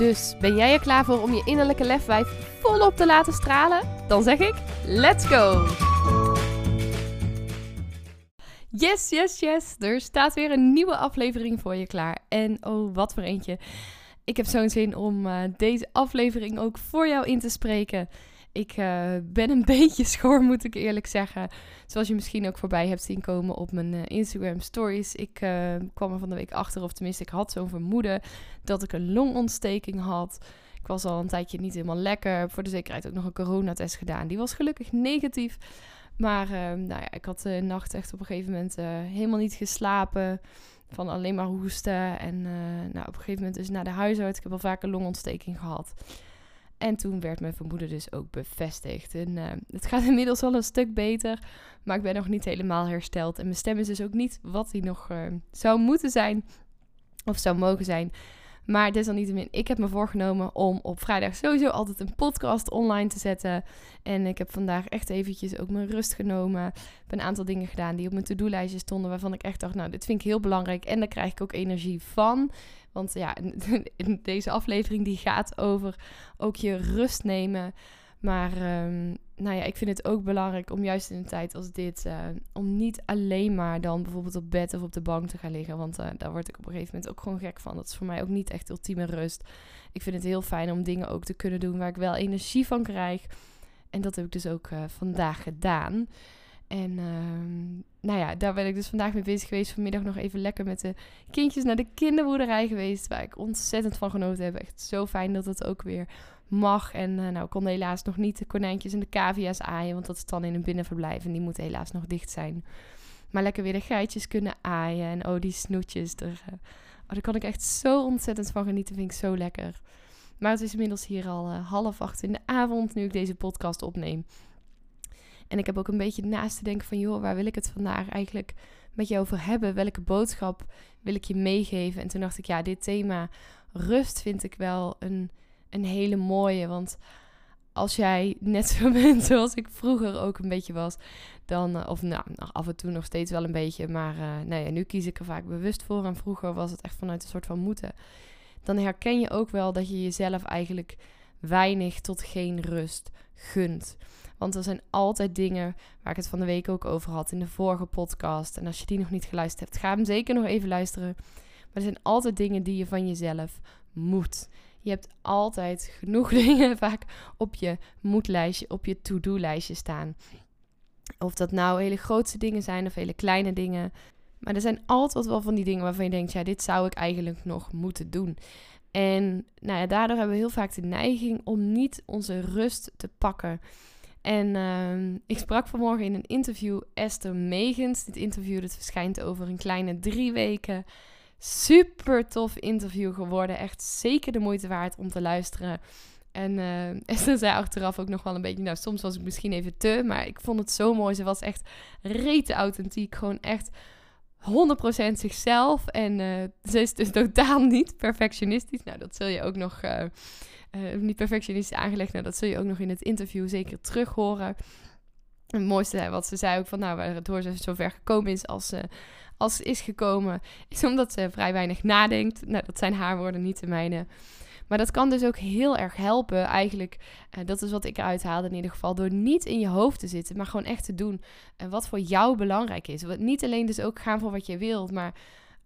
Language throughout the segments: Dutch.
Dus ben jij er klaar voor om je innerlijke lefwijf volop te laten stralen? Dan zeg ik: let's go! Yes, yes, yes. Er staat weer een nieuwe aflevering voor je klaar. En oh, wat voor eentje. Ik heb zo'n zin om uh, deze aflevering ook voor jou in te spreken. Ik uh, ben een beetje schor, moet ik eerlijk zeggen. Zoals je misschien ook voorbij hebt zien komen op mijn uh, Instagram stories. Ik uh, kwam er van de week achter, of tenminste, ik had zo'n vermoeden dat ik een longontsteking had. Ik was al een tijdje niet helemaal lekker. Voor de zekerheid ook nog een coronatest gedaan. Die was gelukkig negatief. Maar nou ja, ik had de nacht echt op een gegeven moment helemaal niet geslapen. Van alleen maar hoesten. En nou, op een gegeven moment is naar de huisarts. Ik heb al vaak een longontsteking gehad. En toen werd mijn vermoeden dus ook bevestigd. En uh, het gaat inmiddels wel een stuk beter, maar ik ben nog niet helemaal hersteld. En mijn stem is dus ook niet wat hij nog uh, zou moeten zijn of zou mogen zijn. Maar desalniettemin, ik heb me voorgenomen om op vrijdag sowieso altijd een podcast online te zetten. En ik heb vandaag echt eventjes ook mijn rust genomen. Ik heb een aantal dingen gedaan die op mijn to-do-lijstje stonden, waarvan ik echt dacht, nou, dit vind ik heel belangrijk. En daar krijg ik ook energie van. Want ja, in deze aflevering die gaat over ook je rust nemen. Maar um, nou ja, ik vind het ook belangrijk om juist in een tijd als dit, uh, om niet alleen maar dan bijvoorbeeld op bed of op de bank te gaan liggen. Want uh, daar word ik op een gegeven moment ook gewoon gek van. Dat is voor mij ook niet echt ultieme rust. Ik vind het heel fijn om dingen ook te kunnen doen waar ik wel energie van krijg. En dat heb ik dus ook uh, vandaag gedaan. En uh, nou ja, daar ben ik dus vandaag mee bezig geweest. Vanmiddag nog even lekker met de kindjes naar de kinderboerderij geweest. Waar ik ontzettend van genoten heb. Echt zo fijn dat het ook weer mag. En uh, nou, ik kon helaas nog niet de konijntjes en de cavia's aaien. Want dat is dan in een binnenverblijf. En die moeten helaas nog dicht zijn. Maar lekker weer de geitjes kunnen aaien. En oh, die snoetjes. Er, uh, oh, daar kan ik echt zo ontzettend van genieten. Vind ik zo lekker. Maar het is inmiddels hier al uh, half acht in de avond. Nu ik deze podcast opneem. En ik heb ook een beetje naast te denken van, joh, waar wil ik het vandaag eigenlijk met je over hebben? Welke boodschap wil ik je meegeven? En toen dacht ik, ja, dit thema rust vind ik wel een, een hele mooie. Want als jij net zo bent zoals ik vroeger ook een beetje was, dan, uh, of nou, af en toe nog steeds wel een beetje, maar uh, nou nu kies ik er vaak bewust voor. En vroeger was het echt vanuit een soort van moeten. Dan herken je ook wel dat je jezelf eigenlijk weinig tot geen rust gunt. Want er zijn altijd dingen waar ik het van de week ook over had in de vorige podcast. En als je die nog niet geluisterd hebt, ga hem zeker nog even luisteren. Maar er zijn altijd dingen die je van jezelf moet. Je hebt altijd genoeg dingen vaak op je moedlijstje, op je to-do-lijstje staan. Of dat nou hele grootste dingen zijn of hele kleine dingen. Maar er zijn altijd wel van die dingen waarvan je denkt, ja, dit zou ik eigenlijk nog moeten doen. En nou ja, daardoor hebben we heel vaak de neiging om niet onze rust te pakken. En uh, ik sprak vanmorgen in een interview Esther Megens. Dit interview dat verschijnt over een kleine drie weken. Super tof interview geworden. Echt zeker de moeite waard om te luisteren. En uh, Esther zei achteraf ook nog wel een beetje... Nou, soms was ik misschien even te, maar ik vond het zo mooi. Ze was echt rete authentiek. Gewoon echt 100% zichzelf. En uh, ze is dus totaal niet perfectionistisch. Nou, dat zul je ook nog... Uh, niet perfectionistisch aangelegd. Nou, dat zul je ook nog in het interview zeker terug horen. Het mooiste wat ze zei ook van, nou, waardoor ze zover gekomen is als ze, als is gekomen, is omdat ze vrij weinig nadenkt. Nou, dat zijn haar woorden, niet de mijne. Maar dat kan dus ook heel erg helpen, eigenlijk. Uh, dat is wat ik eruit haalde in ieder geval. Door niet in je hoofd te zitten, maar gewoon echt te doen uh, wat voor jou belangrijk is. Wat, niet alleen dus ook gaan voor wat je wilt, maar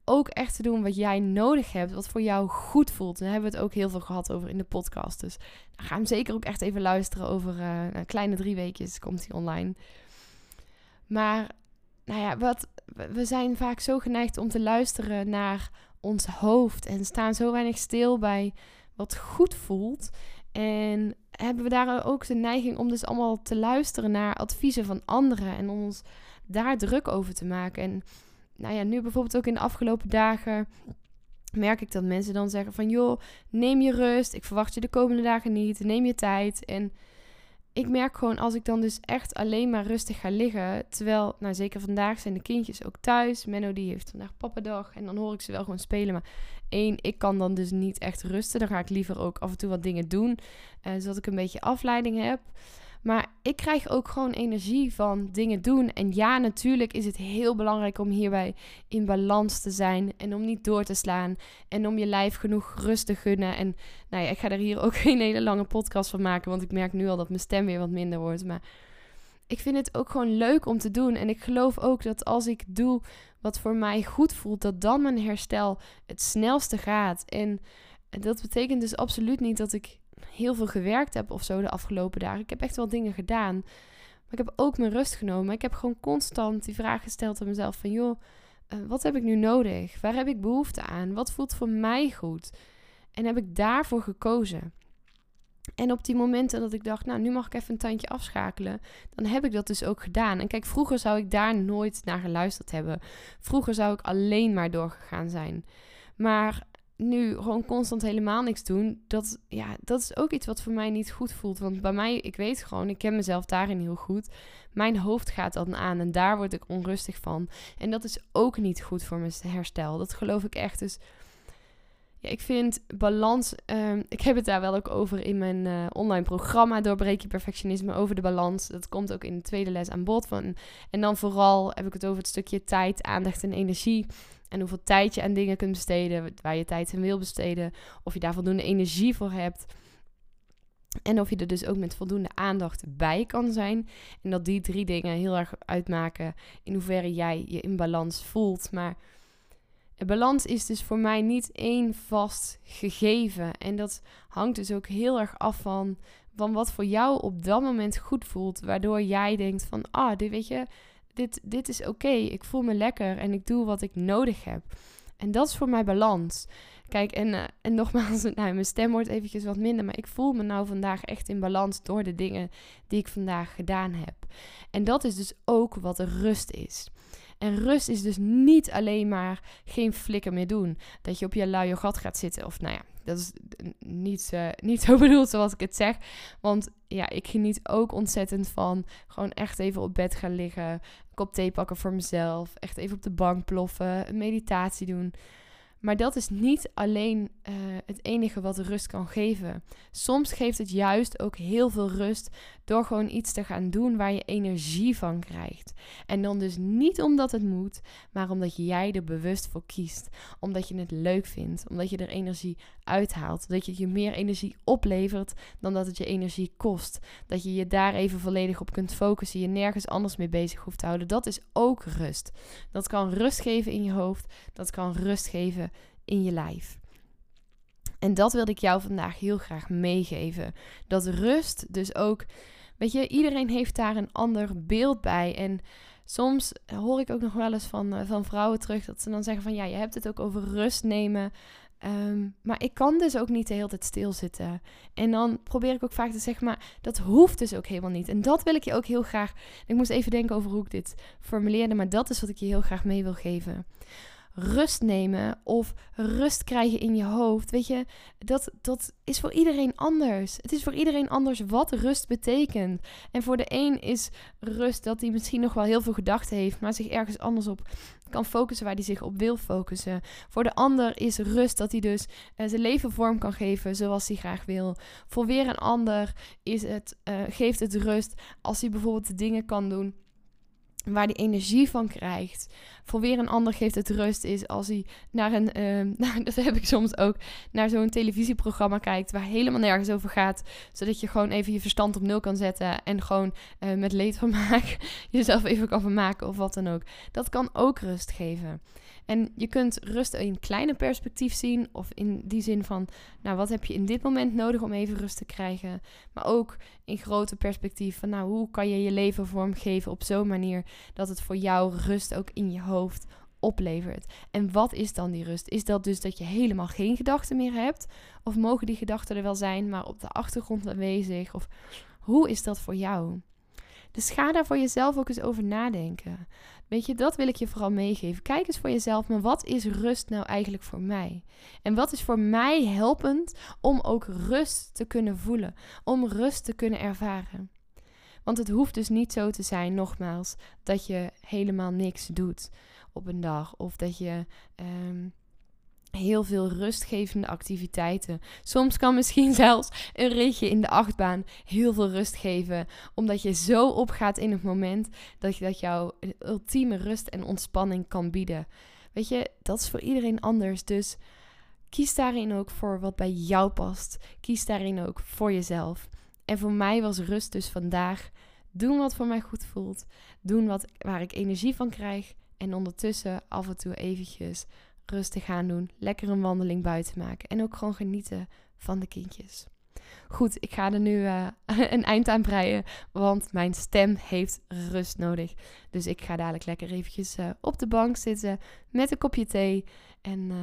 ook echt te doen wat jij nodig hebt, wat voor jou goed voelt. En daar hebben we het ook heel veel gehad over in de podcast. Dus nou, ga hem zeker ook echt even luisteren over uh, een kleine drie weekjes komt hij online. Maar nou ja, wat, we zijn vaak zo geneigd om te luisteren naar ons hoofd en staan zo weinig stil bij wat goed voelt. En hebben we daar ook de neiging om dus allemaal te luisteren naar adviezen van anderen en ons daar druk over te maken. En nou ja, nu bijvoorbeeld ook in de afgelopen dagen merk ik dat mensen dan zeggen van joh, neem je rust. Ik verwacht je de komende dagen niet. Neem je tijd. En ik merk gewoon als ik dan dus echt alleen maar rustig ga liggen. Terwijl, nou zeker vandaag zijn de kindjes ook thuis. Menno die heeft vandaag pappadag. En dan hoor ik ze wel gewoon spelen. Maar één, ik kan dan dus niet echt rusten. Dan ga ik liever ook af en toe wat dingen doen. Uh, zodat ik een beetje afleiding heb. Maar ik krijg ook gewoon energie van dingen doen. En ja, natuurlijk is het heel belangrijk om hierbij in balans te zijn. En om niet door te slaan. En om je lijf genoeg rust te gunnen. En nou ja, ik ga er hier ook geen hele lange podcast van maken. Want ik merk nu al dat mijn stem weer wat minder wordt. Maar ik vind het ook gewoon leuk om te doen. En ik geloof ook dat als ik doe wat voor mij goed voelt, dat dan mijn herstel het snelste gaat. En dat betekent dus absoluut niet dat ik heel veel gewerkt heb of zo de afgelopen dagen. Ik heb echt wel dingen gedaan. Maar ik heb ook mijn rust genomen. Ik heb gewoon constant die vraag gesteld aan mezelf van... joh, uh, wat heb ik nu nodig? Waar heb ik behoefte aan? Wat voelt voor mij goed? En heb ik daarvoor gekozen. En op die momenten dat ik dacht, nou, nu mag ik even een tandje afschakelen, dan heb ik dat dus ook gedaan. En kijk, vroeger zou ik daar nooit naar geluisterd hebben. Vroeger zou ik alleen maar doorgegaan zijn. Maar nu gewoon constant helemaal niks doen, dat, ja, dat is ook iets wat voor mij niet goed voelt. Want bij mij, ik weet gewoon, ik ken mezelf daarin heel goed. Mijn hoofd gaat dan aan en daar word ik onrustig van. En dat is ook niet goed voor mijn herstel. Dat geloof ik echt. Dus ja, ik vind balans. Ehm, ik heb het daar wel ook over in mijn uh, online programma Doorbreek je perfectionisme over de balans. Dat komt ook in de tweede les aan bod. Van, en dan vooral heb ik het over het stukje tijd, aandacht en energie. En hoeveel tijd je aan dingen kunt besteden, waar je tijd aan wil besteden. Of je daar voldoende energie voor hebt. En of je er dus ook met voldoende aandacht bij kan zijn. En dat die drie dingen heel erg uitmaken in hoeverre jij je in balans voelt. Maar balans is dus voor mij niet één vast gegeven. En dat hangt dus ook heel erg af van, van wat voor jou op dat moment goed voelt. Waardoor jij denkt van, ah, dit weet je, dit, dit is oké. Ik voel me lekker en ik doe wat ik nodig heb. En dat is voor mij balans. Kijk, en, uh, en nogmaals, nou, mijn stem wordt eventjes wat minder. Maar ik voel me nou vandaag echt in balans door de dingen die ik vandaag gedaan heb. En dat is dus ook wat rust is. En rust is dus niet alleen maar geen flikker meer doen. Dat je op je luie gat gaat zitten. Of nou ja, dat is niet, uh, niet zo bedoeld zoals ik het zeg. Want ja, ik geniet ook ontzettend van gewoon echt even op bed gaan liggen. Een kop thee pakken voor mezelf. Echt even op de bank ploffen. Een meditatie doen. Maar dat is niet alleen uh, het enige wat rust kan geven. Soms geeft het juist ook heel veel rust door gewoon iets te gaan doen waar je energie van krijgt. En dan dus niet omdat het moet, maar omdat jij er bewust voor kiest. Omdat je het leuk vindt, omdat je er energie uithaalt. Dat je je meer energie oplevert dan dat het je energie kost. Dat je je daar even volledig op kunt focussen, je nergens anders mee bezig hoeft te houden. Dat is ook rust. Dat kan rust geven in je hoofd, dat kan rust geven in je lijf. En dat wilde ik jou vandaag heel graag meegeven. Dat rust dus ook. Weet je, iedereen heeft daar een ander beeld bij. En soms hoor ik ook nog wel eens van, eh, van vrouwen terug dat ze dan zeggen van ja, je hebt het ook over rust nemen. Ehm, maar ik kan dus ook niet de hele tijd stilzitten. En dan probeer ik ook vaak te zeggen, maar dat hoeft dus ook helemaal niet. En dat wil ik je ook heel graag. Ik moest even denken over hoe ik dit formuleerde, maar dat is wat ik je heel graag mee wil geven rust nemen of rust krijgen in je hoofd. Weet je, dat, dat is voor iedereen anders. Het is voor iedereen anders wat rust betekent. En voor de een is rust dat hij misschien nog wel heel veel gedachten heeft, maar zich ergens anders op kan focussen waar hij zich op wil focussen. Voor de ander is rust dat hij dus uh, zijn leven vorm kan geven zoals hij graag wil. Voor weer een ander is het, uh, geeft het rust als hij bijvoorbeeld de dingen kan doen waar hij energie van krijgt. Voor weer een ander geeft het rust is als hij naar een, uh, nou, dat heb ik soms ook, naar zo'n televisieprogramma kijkt waar helemaal nergens over gaat, zodat je gewoon even je verstand op nul kan zetten en gewoon uh, met leedvermaak jezelf even kan vermaken of wat dan ook. Dat kan ook rust geven. En je kunt rust in kleine perspectief zien, of in die zin van, nou, wat heb je in dit moment nodig om even rust te krijgen? Maar ook in grote perspectief van, nou, hoe kan je je leven vormgeven op zo'n manier dat het voor jou rust ook in je hoofd oplevert. En wat is dan die rust? Is dat dus dat je helemaal geen gedachten meer hebt? Of mogen die gedachten er wel zijn, maar op de achtergrond aanwezig? Of hoe is dat voor jou? Dus ga daar voor jezelf ook eens over nadenken. Weet je, dat wil ik je vooral meegeven. Kijk eens voor jezelf, maar wat is rust nou eigenlijk voor mij? En wat is voor mij helpend om ook rust te kunnen voelen, om rust te kunnen ervaren? Want het hoeft dus niet zo te zijn, nogmaals, dat je helemaal niks doet op een dag. Of dat je ehm, heel veel rustgevende activiteiten. Soms kan misschien zelfs een ritje in de achtbaan heel veel rust geven. Omdat je zo opgaat in het moment dat, je, dat jouw ultieme rust en ontspanning kan bieden. Weet je, dat is voor iedereen anders. Dus kies daarin ook voor wat bij jou past. Kies daarin ook voor jezelf. En voor mij was rust dus vandaag doen wat voor mij goed voelt. Doen wat, waar ik energie van krijg. En ondertussen af en toe eventjes rustig gaan doen. Lekker een wandeling buiten maken. En ook gewoon genieten van de kindjes. Goed, ik ga er nu uh, een eind aan breien, want mijn stem heeft rust nodig. Dus ik ga dadelijk lekker eventjes uh, op de bank zitten met een kopje thee en uh,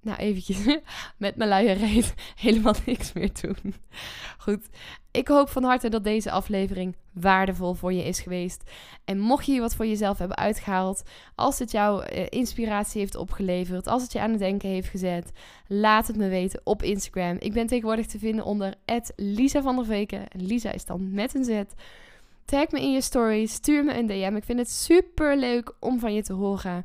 nou eventjes met mijn luie reet helemaal niks meer doen. Goed, ik hoop van harte dat deze aflevering waardevol voor je is geweest. En mocht je hier wat voor jezelf hebben uitgehaald, als het jou uh, inspiratie heeft opgeleverd, als het je aan het denken heeft gezet, laat het me weten op Instagram. Ik ben tegenwoordig te vinden onder Lisa van der Veken. En Lisa is dan met een Z. Tag me in je stories, stuur me een DM. Ik vind het super leuk om van je te horen.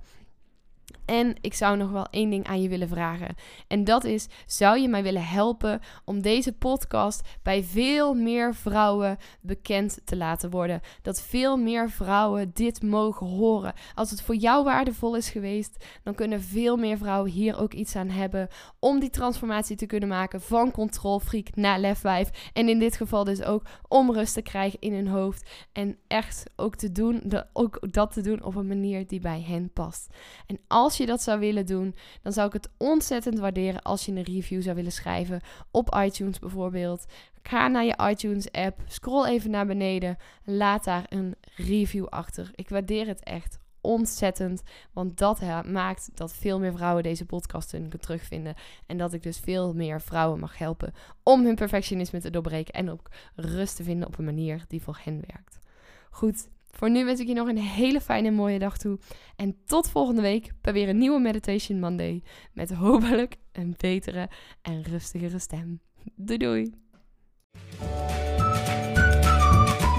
En ik zou nog wel één ding aan je willen vragen. En dat is: zou je mij willen helpen om deze podcast bij veel meer vrouwen bekend te laten worden? Dat veel meer vrouwen dit mogen horen. Als het voor jou waardevol is geweest, dan kunnen veel meer vrouwen hier ook iets aan hebben om die transformatie te kunnen maken van controlfreak naar lef 5. En in dit geval dus ook om rust te krijgen in hun hoofd en echt ook te doen, ook dat te doen op een manier die bij hen past. En als als je dat zou willen doen, dan zou ik het ontzettend waarderen als je een review zou willen schrijven op iTunes bijvoorbeeld. Ga naar je iTunes app, scroll even naar beneden, laat daar een review achter. Ik waardeer het echt ontzettend, want dat maakt dat veel meer vrouwen deze podcast kunnen terugvinden en dat ik dus veel meer vrouwen mag helpen om hun perfectionisme te doorbreken en ook rust te vinden op een manier die voor hen werkt. Goed, voor nu wens ik je nog een hele fijne en mooie dag toe. En tot volgende week bij weer een nieuwe Meditation Monday. Met hopelijk een betere en rustigere stem. Doei doei!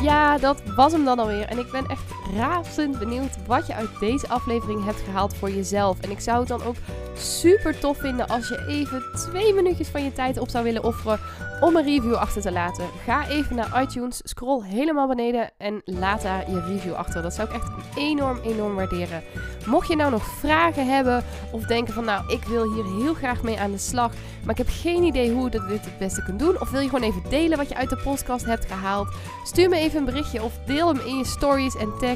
Ja, dat was hem dan alweer. En ik ben echt razend benieuwd wat je uit deze aflevering hebt gehaald voor jezelf. En ik zou het dan ook super tof vinden als je even twee minuutjes van je tijd op zou willen offeren om een review achter te laten. Ga even naar iTunes, scroll helemaal beneden en laat daar je review achter. Dat zou ik echt enorm, enorm waarderen. Mocht je nou nog vragen hebben of denken van nou, ik wil hier heel graag mee aan de slag, maar ik heb geen idee hoe ik dit het beste kunt doen. Of wil je gewoon even delen wat je uit de podcast hebt gehaald? Stuur me even een berichtje of deel hem in je stories en tag